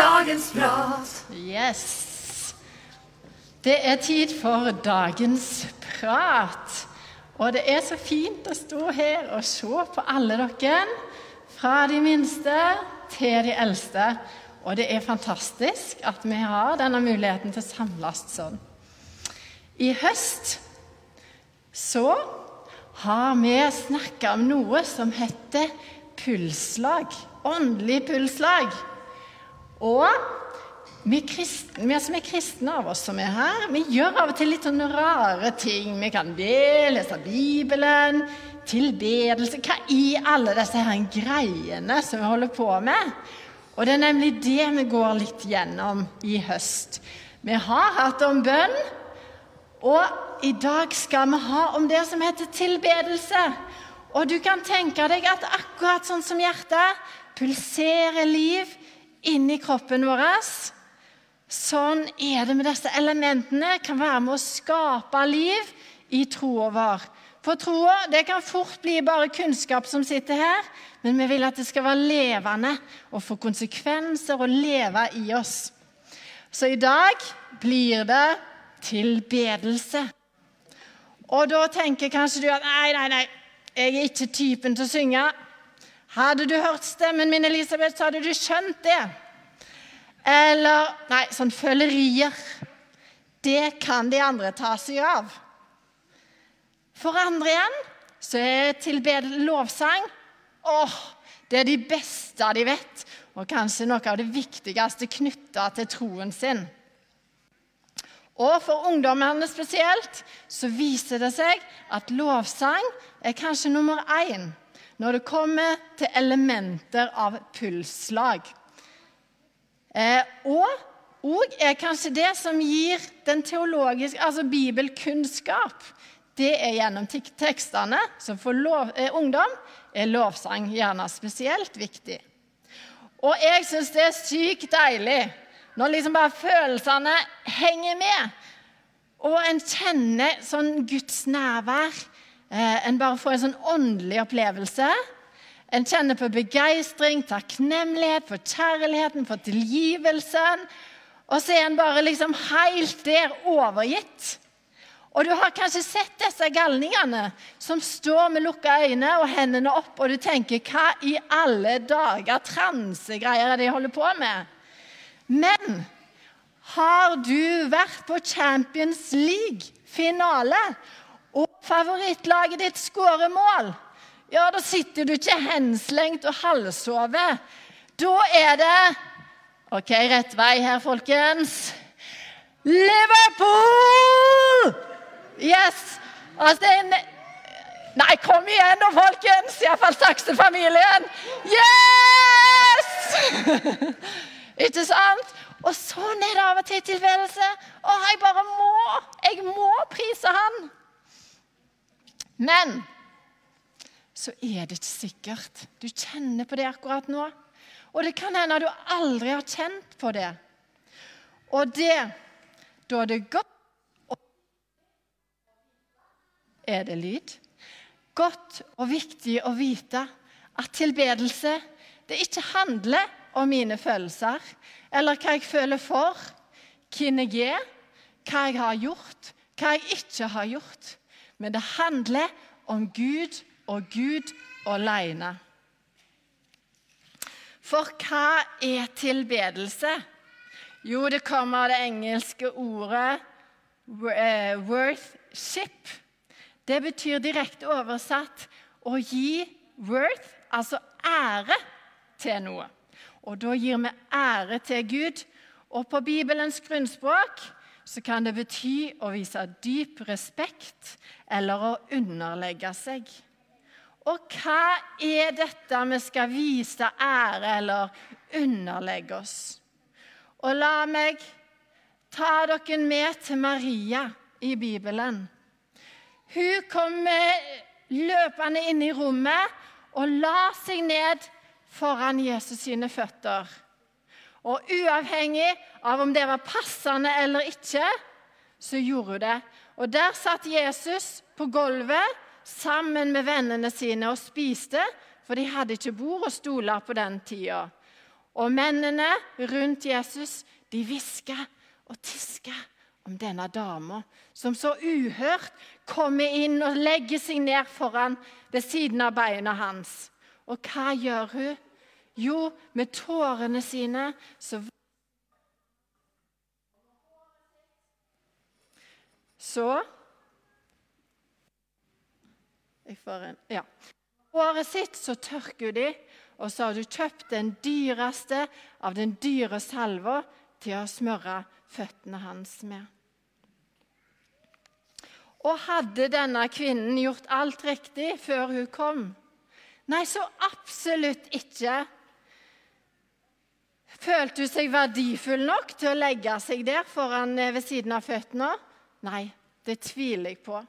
dagens prat. Yes. Det er tid for dagens prat. Og det er så fint å stå her og se på alle dere, fra de minste til de eldste. Og det er fantastisk at vi har denne muligheten til å samles sånn. I høst så har vi snakka om noe som heter pulslag. Åndelig pulsslag. Og vi, kristne, vi som er kristne av oss som er her, vi gjør av og til litt sånne rare ting. Vi kan be, lese Bibelen, tilbedelse Hva i alle disse her greiene som vi holder på med? Og det er nemlig det vi går litt gjennom i høst. Vi har hatt om bønn, og i dag skal vi ha om det som heter tilbedelse. Og du kan tenke deg at akkurat sånn som hjertet pulserer liv inni kroppen vår. Sånn er det med disse elementene. Kan være med å skape liv i troa vår. For troa det kan fort bli bare kunnskap som sitter her, men vi vil at det skal være levende og få konsekvenser og leve i oss. Så i dag blir det tilbedelse. Og da tenker kanskje du at nei, nei, nei, jeg er ikke typen til å synge. Hadde du hørt stemmen min, Elisabeth, så hadde du skjønt det. Eller Nei, sånn følerier. Det kan de andre ta seg av. For andre igjen så er tilbedelse lovsang åh, det er de beste de vet, og kanskje noe av det viktigste knytta til troen sin. Og for ungdommene spesielt så viser det seg at lovsang er kanskje nummer én når det kommer til elementer av pulsslag. Eh, og òg er kanskje det som gir den teologiske, altså bibelkunnskap. Det er gjennom tekstene. Så for lov, eh, ungdom er lovsang gjerne spesielt viktig. Og jeg syns det er sykt deilig når liksom bare følelsene henger med. Og en kjenner sånn Guds nærvær. Eh, en bare får en sånn åndelig opplevelse. En kjenner på begeistring, takknemlighet for kjærligheten, for tilgivelsen. Og så er en bare liksom helt der overgitt. Og du har kanskje sett disse galningene som står med lukka øyne og hendene opp, og du tenker hva i alle dager transegreier er det de holder på med? Men har du vært på Champions League-finale, favorittlaget ditt skårer mål? Ja, da sitter du ikke henslengt og halvsover. Da er det OK, rett vei her, folkens. Liverpool! Yes! Altså, det er en Nei, kom igjen nå, folkens! Iallfall Saksen-familien. Yes! Ikke sant? Og sånn er det av og til i tilværelse. Å, jeg bare må. Jeg må prise han. Men så er det ikke sikkert. Du kjenner på det akkurat nå. Og det kan hende du aldri har kjent på det. Og det da det godt Er det lyd? Godt og viktig å vite at tilbedelse det ikke handler om mine følelser eller hva jeg føler for, hvem jeg er, hva jeg har gjort, hva jeg ikke har gjort. Men det handler om Gud og Gud alene. For hva er tilbedelse? Jo, det kommer av det engelske ordet eh, 'worthship'. Det betyr direkte oversatt å gi worth, altså ære, til noe. Og da gir vi ære til Gud. Og på Bibelens grunnspråk så kan det bety å vise dyp respekt eller å underlegge seg. Og hva er dette vi skal vise ære eller underlegge oss? Og la meg ta dere med til Maria i Bibelen. Hun kom løpende inn i rommet og la seg ned foran Jesus sine føtter. Og uavhengig av om det var passende eller ikke, så gjorde hun det. Og der satt Jesus på gulvet sammen med vennene sine og spiste, for de hadde ikke bord og stoler på den tida. Og mennene rundt Jesus de hviska og tiska om denne dama som så uhørt kommer inn og legger seg ned foran ved siden av beina hans. Og hva gjør hun? Jo, med tårene sine så Så Jeg får en Ja. Håret sitt så tørker de, og så har du kjøpt den dyreste av den dyre salva til å smøre føttene hans med. Og hadde denne kvinnen gjort alt riktig før hun kom? Nei, så absolutt ikke. Følte hun seg verdifull nok til å legge seg der foran eh, ved siden av føttene? Nei, det tviler jeg på.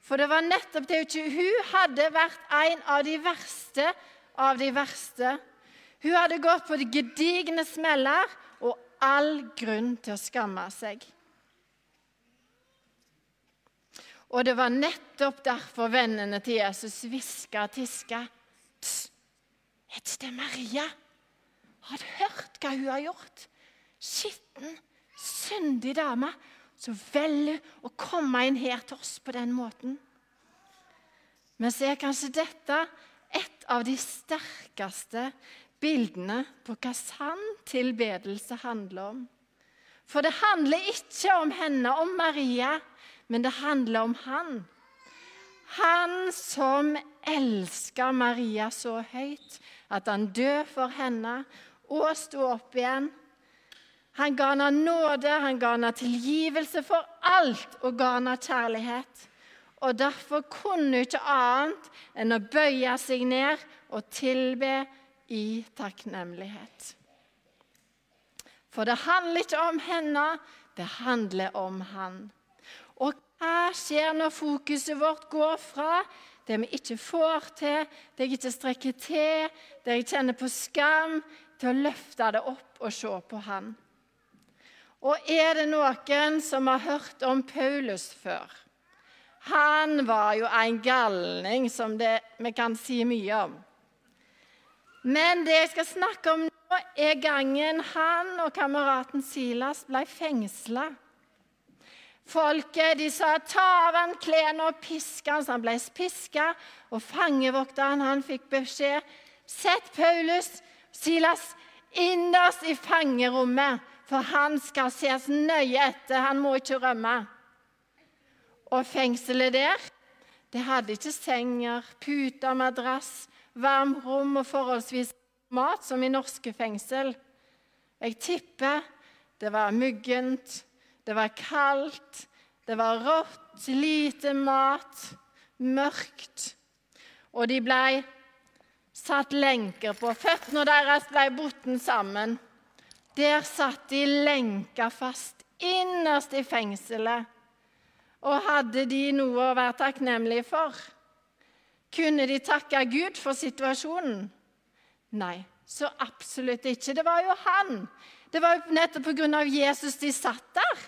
For det var nettopp det hun hadde vært en av de verste av de verste. Hun hadde gått på de gedigne smeller og all grunn til å skamme seg. Og det var nettopp derfor vennene til Jesus hviska og tiska. Er ikke det Maria? Har du hva hun har gjort? Skitten, syndig dame. Så velger å komme inn her til oss på den måten. Men så er kanskje dette et av de sterkeste bildene på hva sann tilbedelse handler om. For det handler ikke om henne, om Maria, men det handler om han. Han som elsker Maria så høyt at han dør for henne og sto opp igjen. Han ga henne nåde, han ga henne tilgivelse for alt og ga henne kjærlighet. Og Derfor kunne hun ikke annet enn å bøye seg ned og tilbe i takknemlighet. For det handler ikke om henne, det handler om han. Og hva skjer når fokuset vårt går fra det vi ikke får til, det jeg ikke strekker til, det jeg kjenner på skam, til å løfte det opp og se på han? Og er det noen som har hørt om Paulus før? Han var jo en galning som det, vi kan si mye om. Men det jeg skal snakke om nå, er gangen han og kameraten Silas ble fengsla. Folket de sa 'ta av han klærne og pisk han', så han ble piska. Og fangevokteren han fikk beskjed 'sett Paulus, Silas, innerst i fangerommet', for han skal ses nøye etter, han må ikke rømme. Og fengselet der, det hadde ikke senger, puter, madrass, varmrom og forholdsvis mat som i norske fengsel. Jeg tipper det var muggent, det var kaldt, det var rått, lite mat, mørkt. Og de blei satt lenker på. Føttene deres ble bundet sammen. Der satt de lenka fast innerst i fengselet. Og hadde de noe å være takknemlige for? Kunne de takke Gud for situasjonen? Nei, så absolutt ikke. Det var jo han. Det var jo nettopp pga. Jesus de satt der.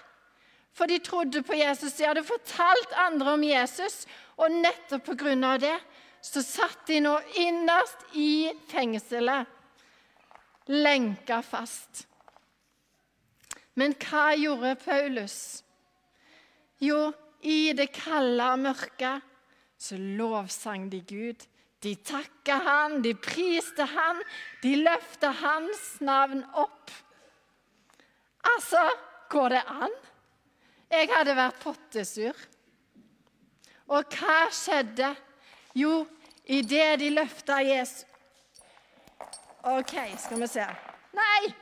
For de trodde på Jesus. De hadde fortalt andre om Jesus. Og nettopp pga. det så satt de nå innerst i fengselet, lenka fast. Men hva gjorde Paulus? Jo, i det kalde og mørke, så lovsang de Gud. De takka han, de priste han, de løfta hans navn opp. Altså, går det an? Jeg hadde vært pottesur. Og hva skjedde? Jo, idet de løfta Jesus OK, skal vi se. Nei!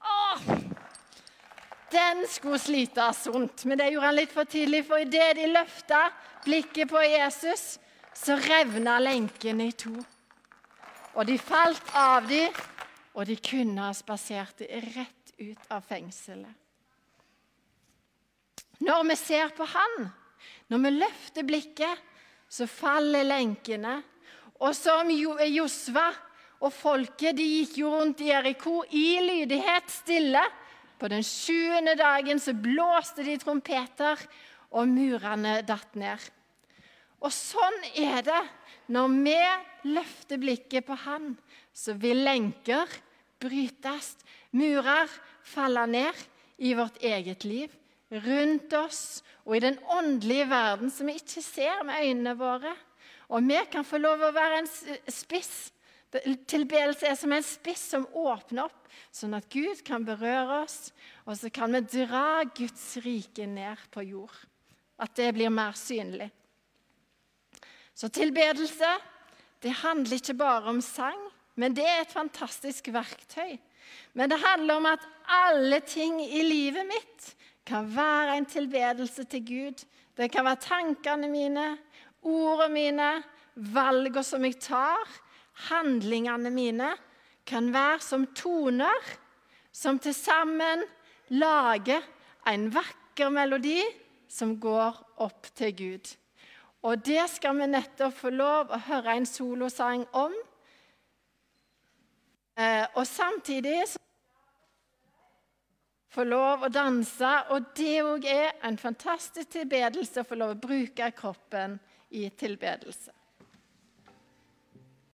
Åh! Den skulle slite sunt, men det gjorde han litt for tidlig. For idet de løfta blikket på Jesus, så revna lenken i to. Og de falt av de, og de kunne ha spasert rett ut av fengselet. Når vi ser på han, når vi løfter blikket, så faller lenkene. Og som Josva og folket de gikk jo rundt Eriko i lydighet, stille. På den sjuende dagen så blåste de trompeter, og murene datt ned. Og sånn er det når vi løfter blikket på Han, så vil lenker brytes. Murer faller ned i vårt eget liv, rundt oss og i den åndelige verden som vi ikke ser med øynene våre. Og vi kan få lov å være en spiss. Tilbedelse er som en spiss som åpner opp, sånn at Gud kan berøre oss. Og så kan vi dra Guds rike ned på jord. At det blir mer synlig. Så tilbedelse det handler ikke bare om sang, men det er et fantastisk verktøy. Men det handler om at alle ting i livet mitt kan være en tilbedelse til Gud. Det kan være tankene mine, ordene mine, valgene som jeg tar, handlingene mine, kan være som toner som til sammen lager en vakker melodi som går opp til Gud. Og det skal vi nettopp få lov å høre en solosang om. Eh, og samtidig få lov å danse, og det òg er en fantastisk tilbedelse å få lov å bruke kroppen i tilbedelse.